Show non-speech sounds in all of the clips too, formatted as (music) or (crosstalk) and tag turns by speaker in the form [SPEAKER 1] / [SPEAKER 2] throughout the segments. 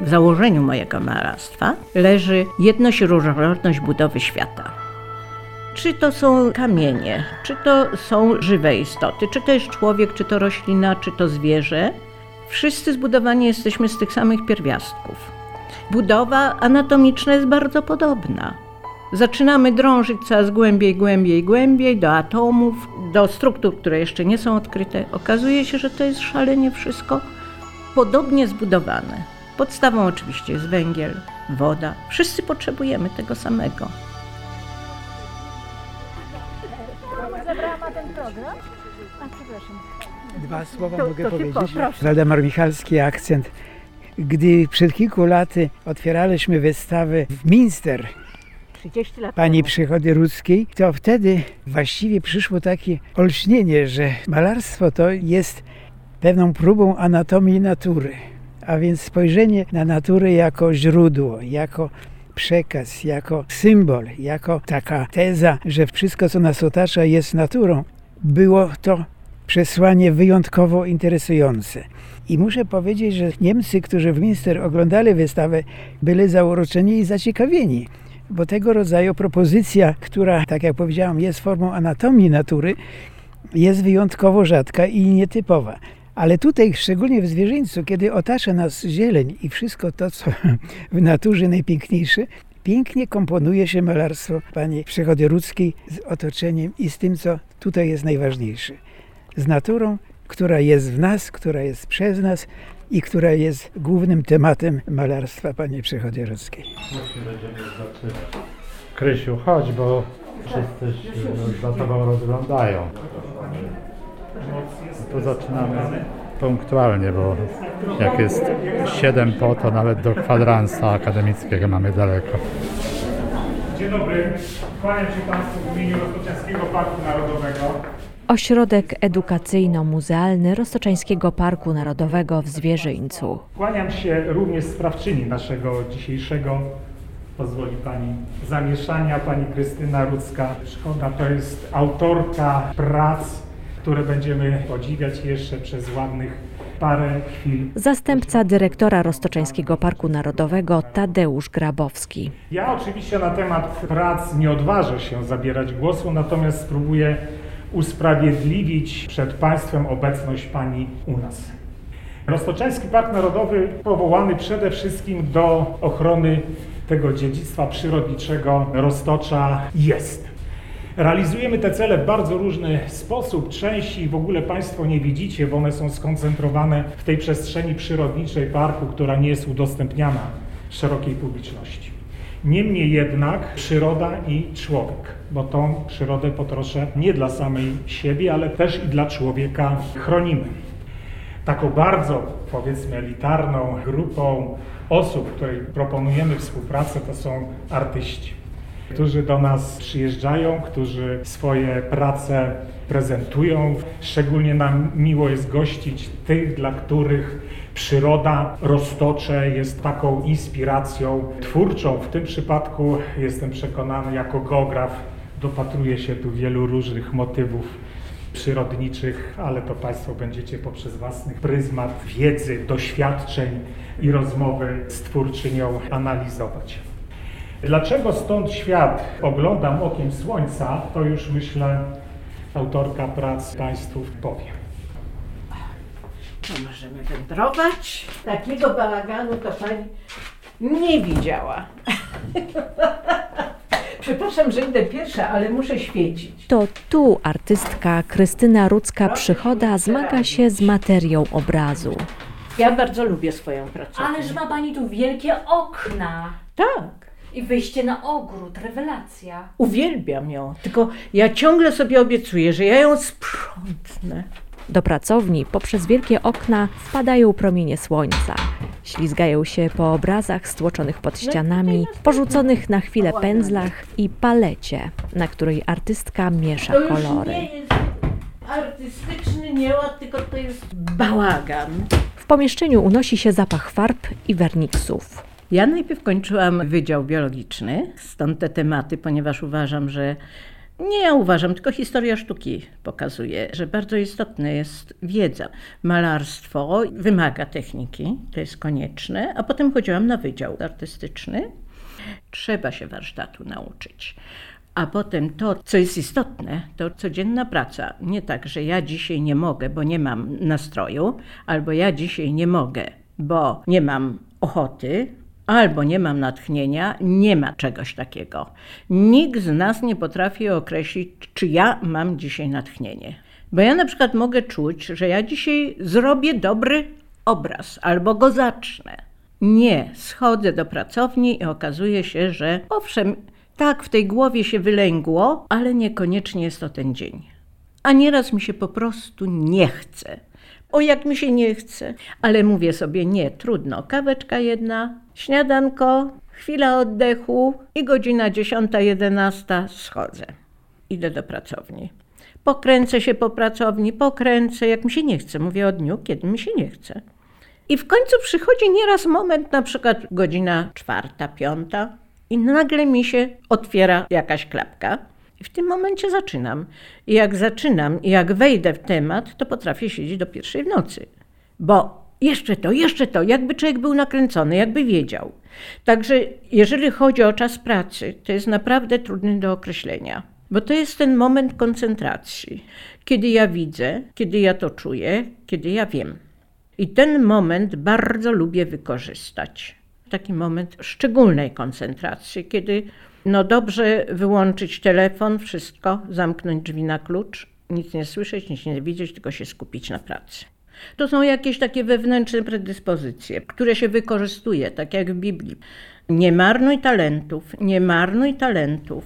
[SPEAKER 1] w założeniu mojego malarstwa leży jedność i różnorodność budowy świata. Czy to są kamienie, czy to są żywe istoty, czy to jest człowiek, czy to roślina, czy to zwierzę, wszyscy zbudowani jesteśmy z tych samych pierwiastków. Budowa anatomiczna jest bardzo podobna. Zaczynamy drążyć coraz głębiej, głębiej, głębiej do atomów, do struktur, które jeszcze nie są odkryte. Okazuje się, że to jest szalenie wszystko podobnie zbudowane. Podstawą oczywiście jest węgiel, woda. Wszyscy potrzebujemy tego samego.
[SPEAKER 2] Zabrałam ten program? A, przepraszam.
[SPEAKER 3] Dwa słowa
[SPEAKER 2] To-
[SPEAKER 3] mogę
[SPEAKER 2] to
[SPEAKER 3] powiedzieć. Waldemar Michalski, akcent. Gdy przed kilku laty otwieraliśmy wystawę w Minster
[SPEAKER 1] 30 lat
[SPEAKER 3] pani. Przychody Rudzkiej, to wtedy właściwie przyszło takie olśnienie, że malarstwo to jest pewną próbą anatomii natury. A więc spojrzenie na naturę jako źródło, jako przekaz, jako symbol, jako taka teza, że wszystko, co nas otacza, jest naturą. Było to przesłanie wyjątkowo interesujące. I muszę powiedzieć, że Niemcy, którzy w Minster oglądali wystawę, byli zauroczeni i zaciekawieni, bo tego rodzaju propozycja, która, tak jak powiedziałam, jest formą anatomii natury, jest wyjątkowo rzadka i nietypowa. Ale tutaj, szczególnie w zwierzyńcu, kiedy otacza nas zieleń i wszystko to, co (laughs) w naturze najpiękniejsze, pięknie komponuje się malarstwo pani Przechody Rudzkiej z otoczeniem i z tym, co tutaj jest najważniejsze. Z naturą, która jest w nas, która jest przez nas i która jest głównym tematem malarstwa pani Przechody Rudzkiej.
[SPEAKER 4] Krysiu, chodź, bo wszyscy się za tobą rozglądają. To zaczynamy punktualnie, bo jak jest 7 po, to nawet do kwadransa akademickiego mamy daleko.
[SPEAKER 5] Dzień dobry. Kłaniam się Państwu w imieniu Rozpoczęskiego Parku Narodowego.
[SPEAKER 6] Ośrodek edukacyjno-muzealny Roztoczańskiego Parku Narodowego w Zwierzyńcu.
[SPEAKER 5] Kłaniam się również sprawczyni naszego dzisiejszego, pozwoli Pani, zamieszania, Pani Krystyna Rudzka. Szkoda, to jest autorka prac, które będziemy podziwiać jeszcze przez ładnych parę chwil.
[SPEAKER 6] Zastępca dyrektora Roztoczańskiego Parku Narodowego Tadeusz Grabowski.
[SPEAKER 5] Ja oczywiście na temat prac nie odważę się zabierać głosu, natomiast spróbuję usprawiedliwić przed Państwem obecność Pani u nas. Roztoczański Park Narodowy powołany przede wszystkim do ochrony tego dziedzictwa przyrodniczego Roztocza jest. Realizujemy te cele w bardzo różny sposób. Części w ogóle Państwo nie widzicie, bo one są skoncentrowane w tej przestrzeni przyrodniczej parku, która nie jest udostępniana szerokiej publiczności. Niemniej jednak przyroda i człowiek, bo tą przyrodę po trosze nie dla samej siebie, ale też i dla człowieka chronimy. Taką bardzo, powiedzmy, elitarną grupą osób, której proponujemy współpracę, to są artyści, którzy do nas przyjeżdżają, którzy swoje prace prezentują. Szczególnie nam miło jest gościć tych, dla których przyroda, roztocze jest taką inspiracją twórczą. W tym przypadku jestem przekonany, jako geograf dopatruję się tu wielu różnych motywów przyrodniczych, ale to Państwo będziecie poprzez własny pryzmat wiedzy, doświadczeń i rozmowy z twórczynią analizować. Dlaczego stąd świat oglądam okiem słońca, to już myślę autorka prac Państwu powie.
[SPEAKER 1] No możemy wędrować. Takiego bałaganu to pani nie widziała. (laughs) Przepraszam, że idę pierwsza, ale muszę świecić.
[SPEAKER 6] To tu artystka Krystyna Rudzka-Przychoda zmaga się z materią obrazu.
[SPEAKER 1] Ja bardzo lubię swoją pracę.
[SPEAKER 2] Ależ ma pani tu wielkie okna
[SPEAKER 1] Tak.
[SPEAKER 2] I wyjście na ogród, rewelacja.
[SPEAKER 1] Uwielbiam ją, tylko ja ciągle sobie obiecuję, że ja ją sprzątnę.
[SPEAKER 6] Do pracowni poprzez wielkie okna wpadają promienie słońca. Ślizgają się po obrazach stłoczonych pod ścianami, porzuconych na chwilę pędzlach i palecie, na której artystka miesza
[SPEAKER 1] To już
[SPEAKER 6] kolory.
[SPEAKER 1] nie jest artystyczny nieład, tylko to jest bałagan.
[SPEAKER 6] W pomieszczeniu unosi się zapach farb i werniksów.
[SPEAKER 1] Ja najpierw kończyłam Wydział Biologiczny, stąd te tematy, ponieważ uważam, że Nie ja uważam, tylko historia sztuki pokazuje, że bardzo istotna jest wiedza. Malarstwo wymaga techniki, to jest konieczne, a potem chodziłam na wydział artystyczny. Trzeba się warsztatu nauczyć. A potem to, co jest istotne, to codzienna praca. Nie tak, że ja dzisiaj nie mogę, bo nie mam nastroju, albo ja dzisiaj nie mogę, bo nie mam ochoty, albo nie mam natchnienia, nie ma czegoś takiego. Nikt z nas nie potrafi określić, czy ja mam dzisiaj natchnienie. Bo ja na przykład mogę czuć, że ja dzisiaj zrobię dobry obraz albo go zacznę. Nie, schodzę do pracowni i okazuje się, że owszem, tak w tej głowie się wylęgło, ale niekoniecznie jest to ten dzień. A nieraz mi się po prostu nie chce. O jak mi się nie chce, ale mówię sobie nie, trudno. Kaweczka jedna, śniadanko, chwila oddechu i godzina 10-11 schodzę. Idę do pracowni. Pokręcę się po pracowni, pokręcę, jak mi się nie chce. Mówię o dniu, kiedy mi się nie chce. I w końcu przychodzi nieraz moment, na przykład godzina czwarta, piąta, i nagle mi się otwiera jakaś klapka. I w tym momencie zaczynam. I jak zaczynam, i jak wejdę w temat, to potrafię siedzieć do pierwszej w nocy. Bo jeszcze to, jeszcze to, jakby człowiek był nakręcony, jakby wiedział. Także jeżeli chodzi o czas pracy, to jest naprawdę trudny do określenia. Bo to jest ten moment koncentracji, kiedy ja widzę, kiedy ja to czuję, kiedy ja wiem. I ten moment bardzo lubię wykorzystać. Taki moment szczególnej koncentracji, kiedy no dobrze wyłączyć telefon, wszystko, zamknąć drzwi na klucz, nic nie słyszeć, nic nie widzieć, tylko się skupić na pracy. To są jakieś takie wewnętrzne predyspozycje, które się wykorzystuje, tak jak w Biblii. Nie marnuj talentów, nie marnuj talentów.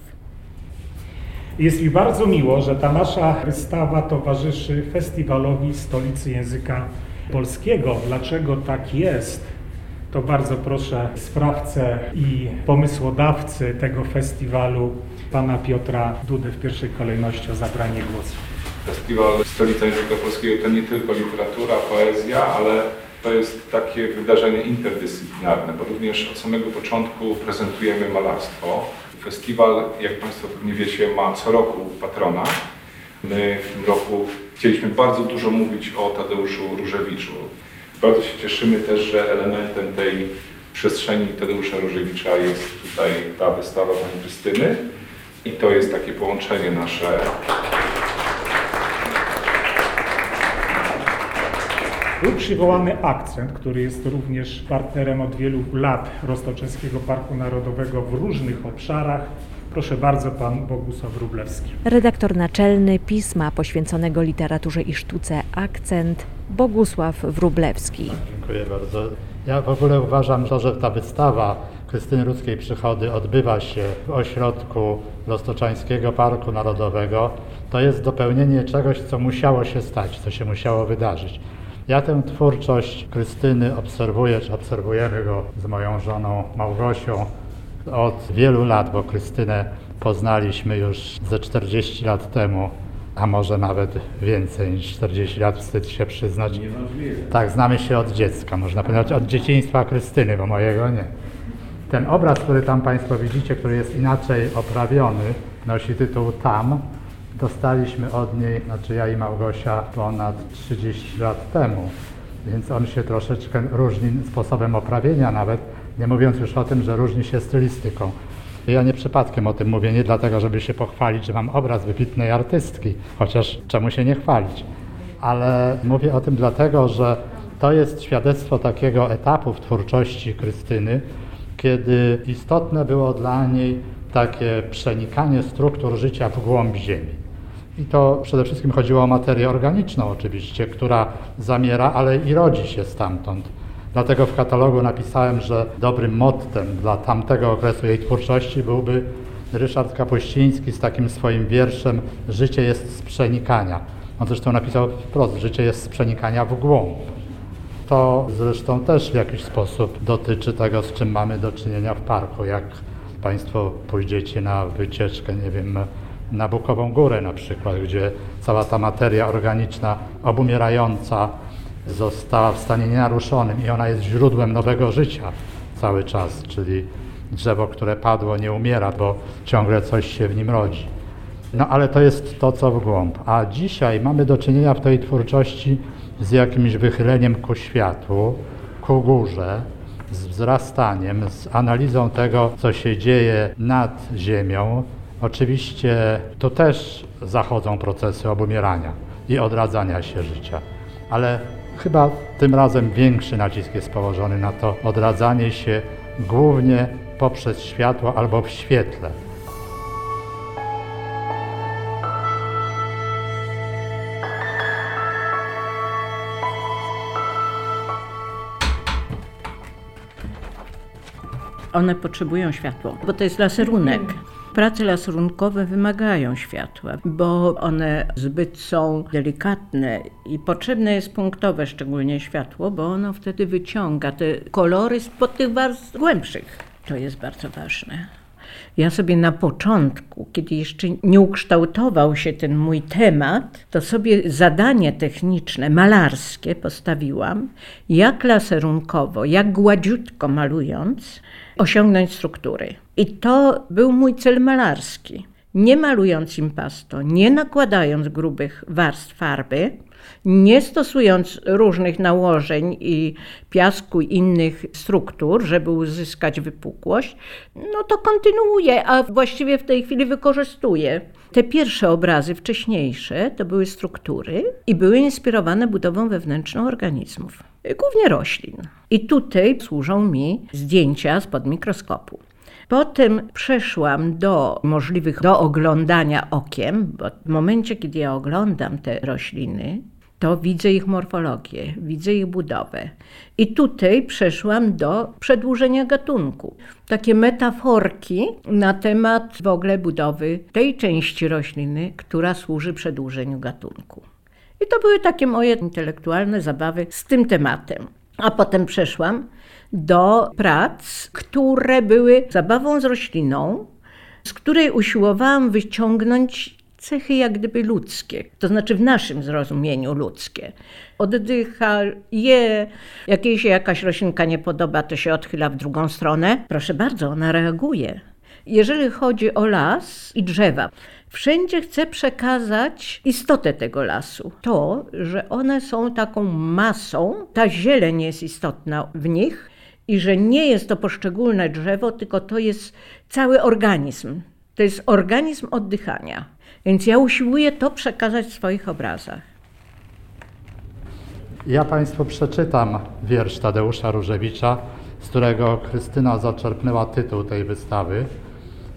[SPEAKER 5] Jest mi bardzo miło, że ta nasza wystawa towarzyszy Festiwalowi Stolicy Języka Polskiego. Dlaczego tak jest? To bardzo proszę sprawcę i pomysłodawcy tego festiwalu, pana Piotra Dudę w pierwszej kolejności o zabranie głosu.
[SPEAKER 7] Festiwal Stolica Języka Polskiego to nie tylko literatura, poezja, ale to jest takie wydarzenie interdyscyplinarne, bo również od samego początku prezentujemy malarstwo. Festiwal, jak Państwo pewnie wiecie, ma co roku patrona. My w tym roku chcieliśmy bardzo dużo mówić o Tadeuszu Różewiczu. Bardzo się cieszymy też, że elementem tej przestrzeni Tadeusza Różewicza jest tutaj ta wystawa Pani Krystyny. I to jest takie połączenie nasze.
[SPEAKER 5] Był przywołany akcent, który jest również partnerem od wielu lat Roztoczewskiego Parku Narodowego w różnych obszarach. Proszę bardzo, pan Bogusław Wróblewski.
[SPEAKER 6] Redaktor naczelny pisma poświęconego literaturze i sztuce Akcent Bogusław Wróblewski.
[SPEAKER 4] Dziękuję bardzo. Ja w ogóle uważam, to, że ta wystawa Krystyny Ludzkiej Przychody odbywa się w ośrodku Roztoczańskiego Parku Narodowego. To jest dopełnienie czegoś, co musiało się stać, co się musiało wydarzyć. Ja tę twórczość Krystyny obserwuję, czy obserwujemy go z moją żoną Małgosią od wielu lat, bo Krystynę poznaliśmy już ze 40 lat temu, a może nawet więcej niż 40 lat, wstyd się przyznać. Tak, znamy się od dziecka, można powiedzieć od dzieciństwa Krystyny, bo mojego nie. Ten obraz, który tam Państwo widzicie, który jest inaczej oprawiony, nosi tytuł Tam. Dostaliśmy od niej, znaczy ja i Małgosia, ponad 30 lat temu, więc on się troszeczkę różni sposobem oprawienia nawet, nie mówiąc już o tym, że różni się stylistyką. Ja nie przypadkiem o tym mówię, nie dlatego, żeby się pochwalić, że mam obraz wybitnej artystki, chociaż czemu się nie chwalić. Ale mówię o tym dlatego, że to jest świadectwo takiego etapu w twórczości Krystyny, kiedy istotne było dla niej takie przenikanie struktur życia w głąb ziemi. I to przede wszystkim chodziło o materię organiczną oczywiście, która zamiera, ale i rodzi się stamtąd. Dlatego w katalogu napisałem, że dobrym mottem dla tamtego okresu jej twórczości byłby Ryszard Kapuściński z takim swoim wierszem Życie jest z przenikania. On zresztą napisał wprost, życie jest z przenikania w głąb. To zresztą też w jakiś sposób dotyczy tego, z czym mamy do czynienia w parku. Jak Państwo pójdziecie na wycieczkę, nie wiem, na Bukową Górę na przykład, gdzie cała ta materia organiczna obumierająca została w stanie nienaruszonym i ona jest źródłem nowego życia cały czas, czyli drzewo, które padło, nie umiera, bo ciągle coś się w nim rodzi. No ale to jest to, co w głąb. A dzisiaj mamy do czynienia w tej twórczości z jakimś wychyleniem ku światłu, ku górze, z wzrastaniem, z analizą tego, co się dzieje nad ziemią. Oczywiście tu też zachodzą procesy obumierania i odradzania się życia, ale chyba tym razem większy nacisk jest położony na to odradzanie się głównie poprzez światło albo w świetle.
[SPEAKER 1] One potrzebują światła, bo to jest laserunek. Prace laserunkowe wymagają światła, bo one zbyt są delikatne i potrzebne jest punktowe szczególnie światło, bo ono wtedy wyciąga te kolory spod tych warstw głębszych. To jest bardzo ważne. Ja sobie na początku, kiedy jeszcze nie ukształtował się ten mój temat, to sobie zadanie techniczne, malarskie postawiłam, jak laserunkowo, jak gładziutko malując, osiągnąć struktury. I to był mój cel malarski. Nie malując impasto, nie nakładając grubych warstw farby, nie stosując różnych nałożeń i piasku i innych struktur, żeby uzyskać wypukłość, no to kontynuuję, a właściwie w tej chwili wykorzystuję. Te pierwsze obrazy, wcześniejsze, to były struktury i były inspirowane budową wewnętrzną organizmów, głównie roślin. I tutaj służą mi zdjęcia spod mikroskopu. Potem przeszłam do możliwych do oglądania okiem, bo w momencie, kiedy ja oglądam te rośliny, to widzę ich morfologię, widzę ich budowę. I tutaj przeszłam do przedłużenia gatunku. Takie metaforki na temat w ogóle budowy tej części rośliny, która służy przedłużeniu gatunku. I to były takie moje intelektualne zabawy z tym tematem. A potem przeszłam do prac, które były zabawą z rośliną, z której usiłowałam wyciągnąć cechy jak gdyby ludzkie, to znaczy w naszym zrozumieniu ludzkie. Oddycha, je, jak jej się jakaś roślinka nie podoba, to się odchyla w drugą stronę. Proszę bardzo, ona reaguje. Jeżeli chodzi o las i drzewa, wszędzie chcę przekazać istotę tego lasu. To, że one są taką masą, ta zieleń jest istotna w nich i że nie jest to poszczególne drzewo, tylko to jest cały organizm. To jest organizm oddychania. Więc ja usiłuję to przekazać w swoich obrazach.
[SPEAKER 4] Ja Państwu przeczytam wiersz Tadeusza Różewicza, z którego Krystyna zaczerpnęła tytuł tej wystawy.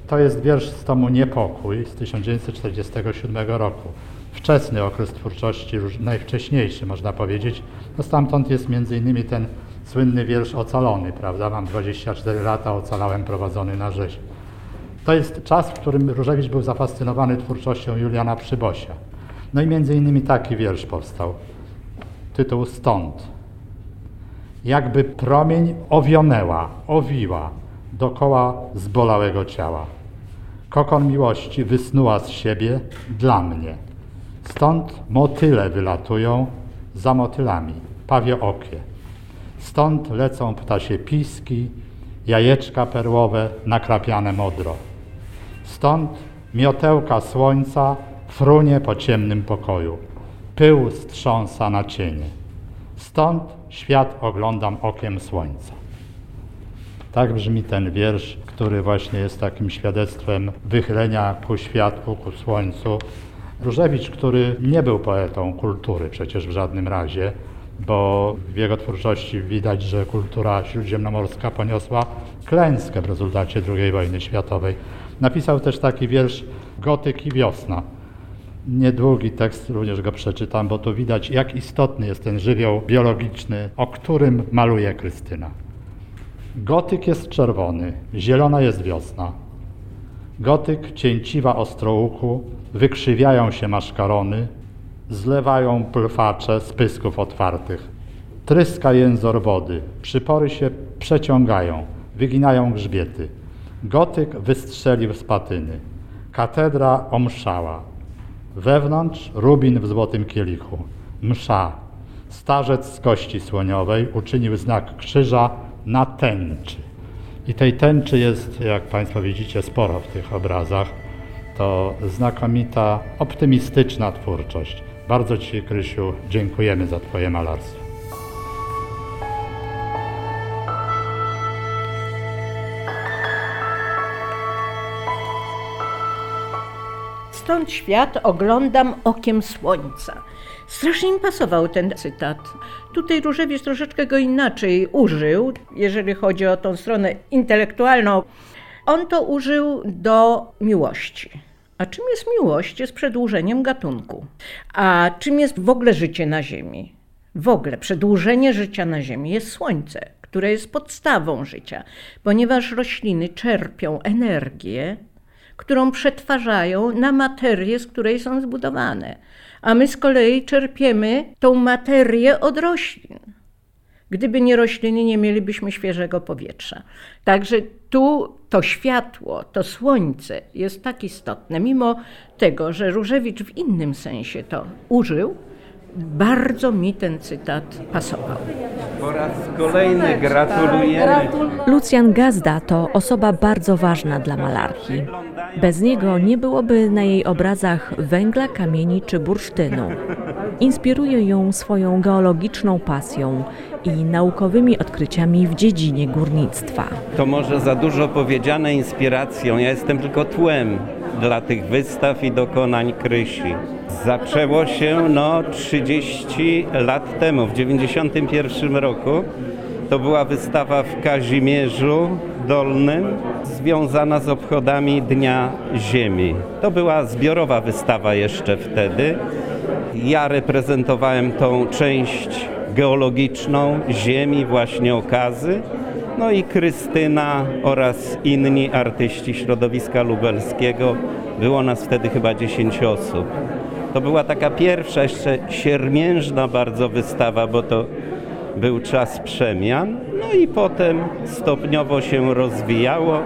[SPEAKER 4] To jest wiersz z tomu Niepokój z 1947 roku. Wczesny okres twórczości, najwcześniejszy można powiedzieć. No stamtąd jest między innymi ten słynny wiersz Ocalony, prawda? Mam 24 lata, ocalałem prowadzony na rzeź. To jest czas, w którym Różewicz był zafascynowany twórczością Juliana Przybosia. No i między innymi taki wiersz powstał. Tytuł Stąd. Jakby promień owionęła, owiła dokoła zbolałego ciała. Kokon miłości wysnuła z siebie dla mnie. Stąd motyle wylatują za motylami, pawie okie. Stąd lecą ptasie piski, jajeczka perłowe nakrapiane modro. Stąd miotełka słońca frunie po ciemnym pokoju. Pył strząsa na cienie. Stąd świat oglądam okiem słońca. Tak brzmi ten wiersz, który właśnie jest takim świadectwem wychylenia ku światłu, ku słońcu. Różewicz, który nie był poetą kultury przecież w żadnym razie, bo w jego twórczości widać, że kultura śródziemnomorska poniosła klęskę w rezultacie II wojny światowej. Napisał też taki wiersz Gotyk i wiosna. Niedługi tekst, również go przeczytam, bo tu widać, jak istotny jest ten żywioł biologiczny, o którym maluje Krystyna. Gotyk jest czerwony, zielona jest wiosna. Gotyk cięciwa ostrouchu, wykrzywiają się maszkarony, zlewają plfacze z pysków otwartych. Tryska jęzor wody, przypory się przeciągają, wyginają grzbiety. Gotyk wystrzelił z patyny. Katedra omszała. Wewnątrz rubin w złotym kielichu. Msza. Starzec z kości słoniowej uczynił znak krzyża na tęczy. I tej tęczy jest, jak Państwo widzicie, sporo w tych obrazach. To znakomita, optymistyczna twórczość. Bardzo Ci, Krysiu, dziękujemy za Twoje malarstwo.
[SPEAKER 1] Stąd świat oglądam okiem słońca. Strasznie mi pasował ten cytat. Tutaj Różewicz troszeczkę go inaczej użył, jeżeli chodzi o tą stronę intelektualną. On to użył do miłości. A czym jest miłość? Jest przedłużeniem gatunku. A czym jest w ogóle życie na Ziemi? W ogóle przedłużenie życia na Ziemi jest słońce, które jest podstawą życia, ponieważ rośliny czerpią energię którą przetwarzają na materię, z której są zbudowane. A my z kolei czerpiemy tą materię od roślin. Gdyby nie rośliny, nie mielibyśmy świeżego powietrza. Także tu to światło, to słońce jest tak istotne, mimo tego, że Różewicz w innym sensie to użył, bardzo mi ten cytat pasował.
[SPEAKER 8] Po raz kolejny gratulujemy.
[SPEAKER 6] Lucjan Gazda to osoba bardzo ważna dla malarki. Bez niego nie byłoby na jej obrazach węgla, kamieni czy bursztynu. Inspiruje ją swoją geologiczną pasją i naukowymi odkryciami w dziedzinie górnictwa.
[SPEAKER 8] To może za dużo powiedziane inspiracją. Ja jestem tylko tłem dla tych wystaw i dokonań Krysi. Zaczęło się no 30 lat temu, w 91 roku. To była wystawa w Kazimierzu Dolnym związana z obchodami Dnia Ziemi. To była zbiorowa wystawa jeszcze wtedy. Ja reprezentowałem tą część geologiczną Ziemi, właśnie okazy. No i Krystyna oraz inni artyści środowiska lubelskiego. Było nas wtedy chyba 10 osób. To była taka pierwsza, jeszcze siermiężna bardzo wystawa, bo to był czas przemian. No i potem stopniowo się rozwijało,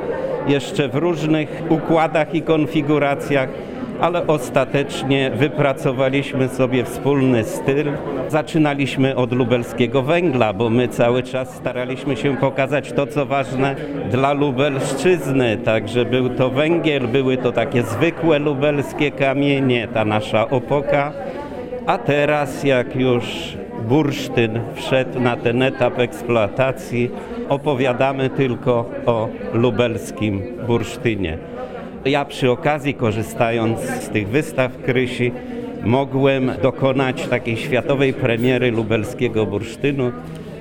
[SPEAKER 8] jeszcze w różnych układach i konfiguracjach, ale ostatecznie wypracowaliśmy sobie wspólny styl. Zaczynaliśmy od lubelskiego węgla, bo my cały czas staraliśmy się pokazać to, co ważne dla Lubelszczyzny. Także był to węgiel, były to takie zwykłe lubelskie kamienie, ta nasza opoka. A teraz, jak już bursztyn wszedł na ten etap eksploatacji, opowiadamy tylko o lubelskim bursztynie. Ja przy okazji, korzystając z tych wystaw Krysi, mogłem dokonać takiej światowej premiery lubelskiego bursztynu.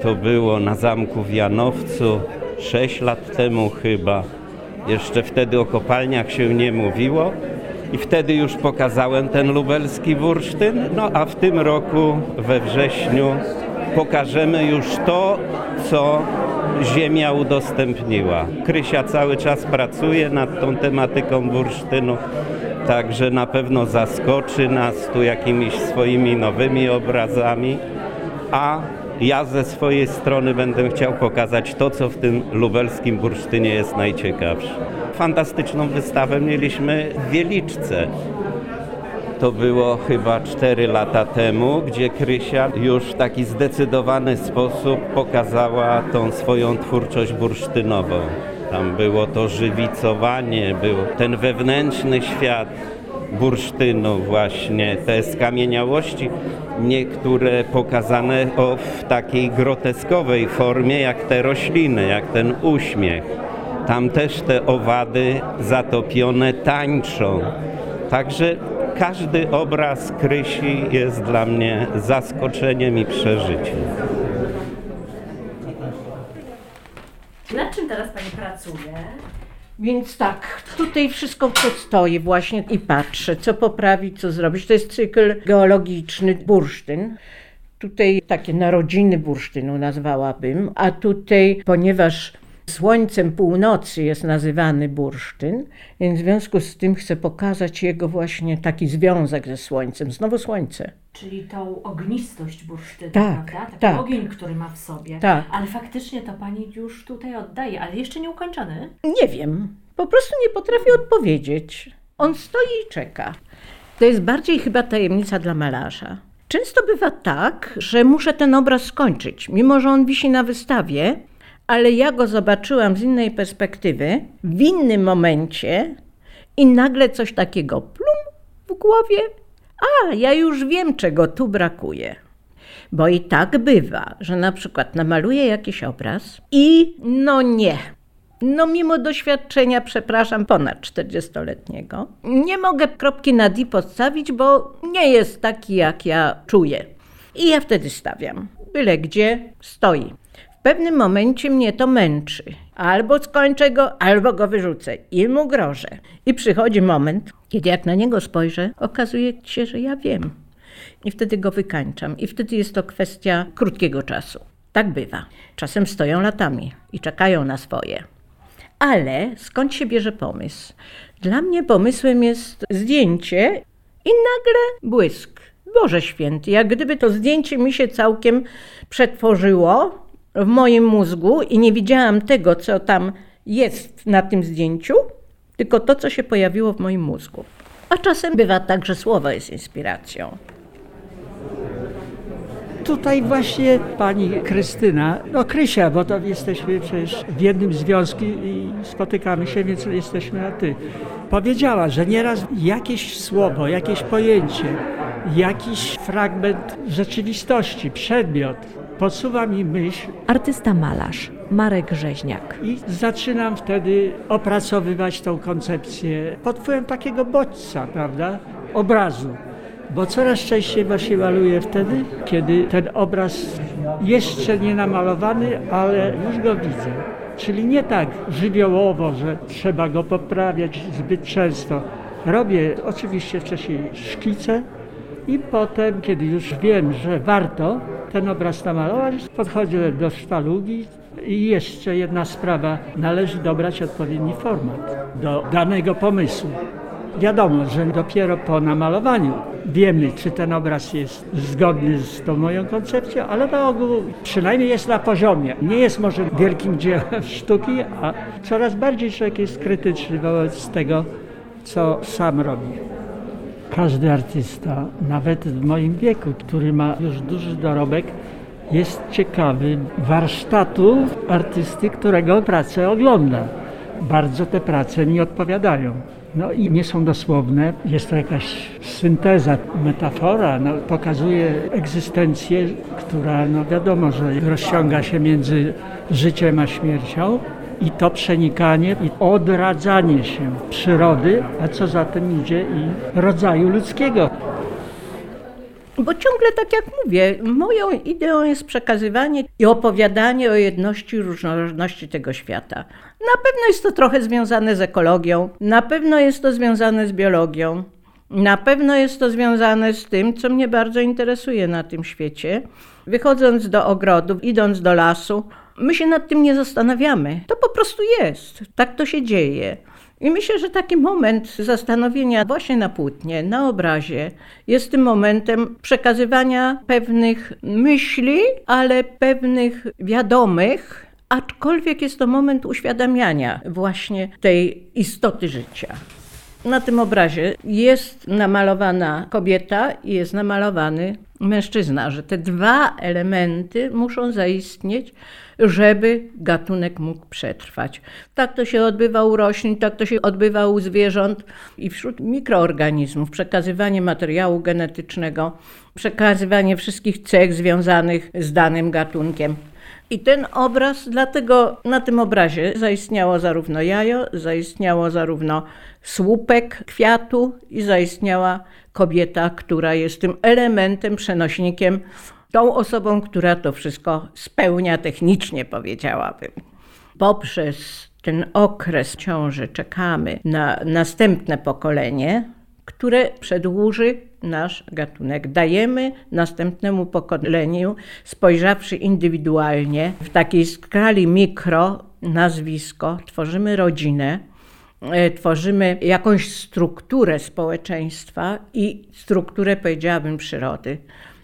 [SPEAKER 8] To było na zamku w Janowcu 6 lat temu chyba. Jeszcze wtedy o kopalniach się nie mówiło. I wtedy już pokazałem ten lubelski bursztyn. No a w tym roku we wrześniu pokażemy już to, co Ziemia udostępniła. Krysia cały czas pracuje nad tą tematyką bursztynu, także na pewno zaskoczy nas tu jakimiś swoimi nowymi obrazami, a ja ze swojej strony będę chciał pokazać to, co w tym lubelskim bursztynie jest najciekawsze. Fantastyczną wystawę mieliśmy w Wieliczce. To było chyba 4 lata temu, gdzie Krysia już w taki zdecydowany sposób pokazała tą swoją twórczość bursztynową. Tam było to żywicowanie, był ten wewnętrzny świat bursztynu właśnie, te skamieniałości, niektóre pokazane o, w takiej groteskowej formie, jak te rośliny, jak ten uśmiech. Tam też te owady zatopione tańczą. Także każdy obraz Krysi jest dla mnie zaskoczeniem i przeżyciem.
[SPEAKER 2] Nad czym teraz Pani pracuje?
[SPEAKER 1] Więc tak, tutaj wszystko stoi właśnie i patrzę, co poprawić, co zrobić. To jest cykl geologiczny bursztyn. Tutaj takie narodziny bursztynu nazwałabym, a tutaj, ponieważ słońcem północy jest nazywany bursztyn, więc w związku z tym chcę pokazać jego właśnie taki związek ze słońcem. Znowu słońce.
[SPEAKER 2] Czyli tą ognistość bursztynu,
[SPEAKER 1] Tak,
[SPEAKER 2] prawda? Taki
[SPEAKER 1] tak.
[SPEAKER 2] ogień, który ma w sobie.
[SPEAKER 1] Tak.
[SPEAKER 2] Ale faktycznie to Pani już tutaj oddaje, ale jeszcze nie ukończony.
[SPEAKER 1] Nie wiem, po prostu nie potrafię odpowiedzieć. On stoi i czeka. To jest bardziej chyba tajemnica dla malarza. Często bywa tak, że muszę ten obraz skończyć, mimo że on wisi na wystawie, ale ja go zobaczyłam z innej perspektywy, w innym momencie i nagle coś takiego plum w głowie. A, ja już wiem, czego tu brakuje. Bo i tak bywa, że na przykład namaluję jakiś obraz i no nie. No mimo doświadczenia, przepraszam, ponad 40-letniego, nie mogę kropki na D postawić, bo nie jest taki, jak ja czuję. I ja wtedy stawiam. Byle gdzie stoi. Pewnym momencie mnie to męczy. Albo skończę go, albo go wyrzucę i mu grożę. I przychodzi moment, kiedy jak na niego spojrzę, okazuje się, że ja wiem. I wtedy go wykańczam. I wtedy jest to kwestia krótkiego czasu. Tak bywa. Czasem stoją latami i czekają na swoje. Ale skąd się bierze pomysł? Dla mnie pomysłem jest zdjęcie i nagle błysk. Boże święty, jak gdyby to zdjęcie mi się całkiem przetworzyło w moim mózgu i nie widziałam tego, co tam jest na tym zdjęciu, tylko to, co się pojawiło w moim mózgu. A czasem bywa tak, że słowo jest inspiracją.
[SPEAKER 9] Tutaj właśnie pani Krystyna, no Krysia, bo to jesteśmy przecież w jednym związku i spotykamy się, więc jesteśmy na ty. Powiedziała, że nieraz jakieś słowo, jakieś pojęcie, jakiś fragment rzeczywistości, przedmiot podsuwa mi myśl
[SPEAKER 6] Artysta malarz Marek Rzeźniak.
[SPEAKER 9] i zaczynam wtedy opracowywać tą koncepcję pod wpływem takiego bodźca, prawda, obrazu. Bo coraz częściej właśnie maluję wtedy, kiedy ten obraz jeszcze nie namalowany, ale już go widzę. Czyli nie tak żywiołowo, że trzeba go poprawiać zbyt często. Robię oczywiście wcześniej szkice i potem, kiedy już wiem, że warto ten obraz namalować, podchodzę do sztalugi i jeszcze jedna sprawa, należy dobrać odpowiedni format do danego pomysłu. Wiadomo, że dopiero po namalowaniu wiemy, czy ten obraz jest zgodny z tą moją koncepcją, ale na ogół przynajmniej jest na poziomie. Nie jest może wielkim dziełem (laughs) sztuki, a coraz bardziej człowiek jest krytyczny wobec tego, co sam robi. Każdy artysta, nawet w moim wieku, który ma już duży dorobek, jest ciekawy warsztatu artysty, którego pracę ogląda. Bardzo te prace mi odpowiadają. No i nie są dosłowne, jest to jakaś synteza, metafora, no, pokazuje egzystencję, która no wiadomo, że rozciąga się między życiem a śmiercią i to przenikanie i odradzanie się przyrody, a co za tym idzie i rodzaju ludzkiego.
[SPEAKER 1] Bo ciągle, tak jak mówię, moją ideą jest przekazywanie i opowiadanie o jedności i różnorodności tego świata. Na pewno jest to trochę związane z ekologią, na pewno jest to związane z biologią, na pewno jest to związane z tym, co mnie bardzo interesuje na tym świecie. Wychodząc do ogrodu, idąc do lasu, my się nad tym nie zastanawiamy. To po prostu jest. Tak to się dzieje. I myślę, że taki moment zastanowienia właśnie na płótnie, na obrazie, jest tym momentem przekazywania pewnych myśli, ale pewnych wiadomych, aczkolwiek jest to moment uświadamiania właśnie tej istoty życia. Na tym obrazie jest namalowana kobieta i jest namalowany mężczyzna, że te dwa elementy muszą zaistnieć, żeby gatunek mógł przetrwać. Tak to się odbywa u roślin, tak to się odbywa u zwierząt i wśród mikroorganizmów. Przekazywanie materiału genetycznego, przekazywanie wszystkich cech związanych z danym gatunkiem. I ten obraz, dlatego na tym obrazie zaistniało zarówno jajo, zaistniało zarówno słupek kwiatu i zaistniała kobieta, która jest tym elementem, przenośnikiem, tą osobą, która to wszystko spełnia technicznie, powiedziałabym. Poprzez ten okres ciąży czekamy na następne pokolenie, które przedłuży nasz gatunek. Dajemy następnemu pokoleniu, spojrzawszy indywidualnie, w takiej skali mikro, nazwisko, tworzymy rodzinę, e, tworzymy jakąś strukturę społeczeństwa i strukturę, powiedziałabym, przyrody.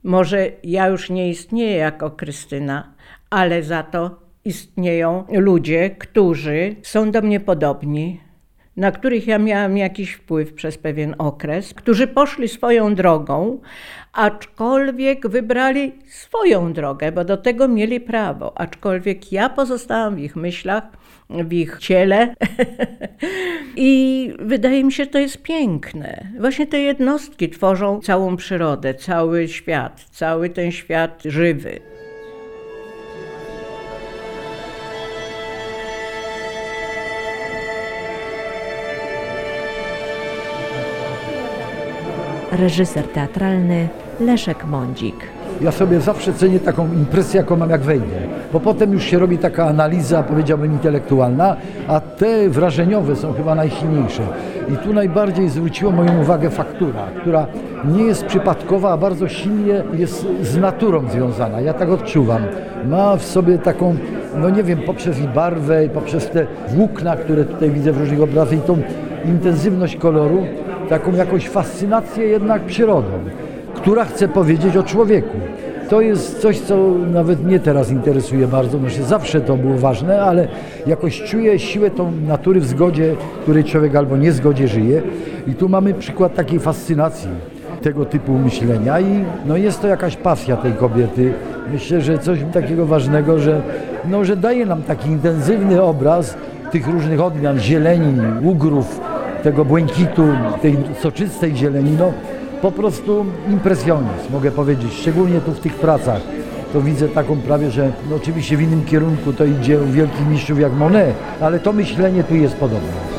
[SPEAKER 1] Może ja już nie istnieję jako Krystyna, ale za to istnieją ludzie, którzy są do mnie podobni, na których ja miałam jakiś wpływ przez pewien okres, którzy poszli swoją drogą, aczkolwiek wybrali swoją drogę, bo do tego mieli prawo, aczkolwiek ja pozostałam w ich myślach, w ich ciele. (laughs) I wydaje mi się, że to jest piękne. Właśnie te jednostki tworzą całą przyrodę, cały świat, cały ten świat żywy.
[SPEAKER 6] Reżyser teatralny Leszek Mądzik.
[SPEAKER 10] Ja sobie zawsze cenię taką impresję, jaką mam jak wejdę, bo potem już się robi taka analiza, powiedziałbym, intelektualna, a te wrażeniowe są chyba najsilniejsze. I tu najbardziej zwróciło moją uwagę faktura, która nie jest przypadkowa, a bardzo silnie jest z naturą związana. Ja tak odczuwam. Ma w sobie taką, no nie wiem, poprzez i barwę, i poprzez te włókna, które tutaj widzę w różnych obrazach i tą intensywność koloru, taką jakąś fascynację jednak przyrodą która chce powiedzieć o człowieku. To jest coś, co nawet mnie teraz interesuje bardzo, znaczy zawsze to było ważne, ale jakoś czuję siłę tą natury w zgodzie, której człowiek albo nie zgodzie żyje. I tu mamy przykład takiej fascynacji tego typu myślenia i no jest to jakaś pasja tej kobiety. Myślę, że coś takiego ważnego, że, no, że daje nam taki intensywny obraz tych różnych odmian zieleni, ugrów, tego błękitu, tej soczystej zieleni. No, po prostu impresjonizm, mogę powiedzieć, szczególnie tu w tych pracach. To widzę taką prawie, że no oczywiście w innym kierunku to idzie u wielkich mistrzów jak Monet, ale to myślenie tu jest podobne.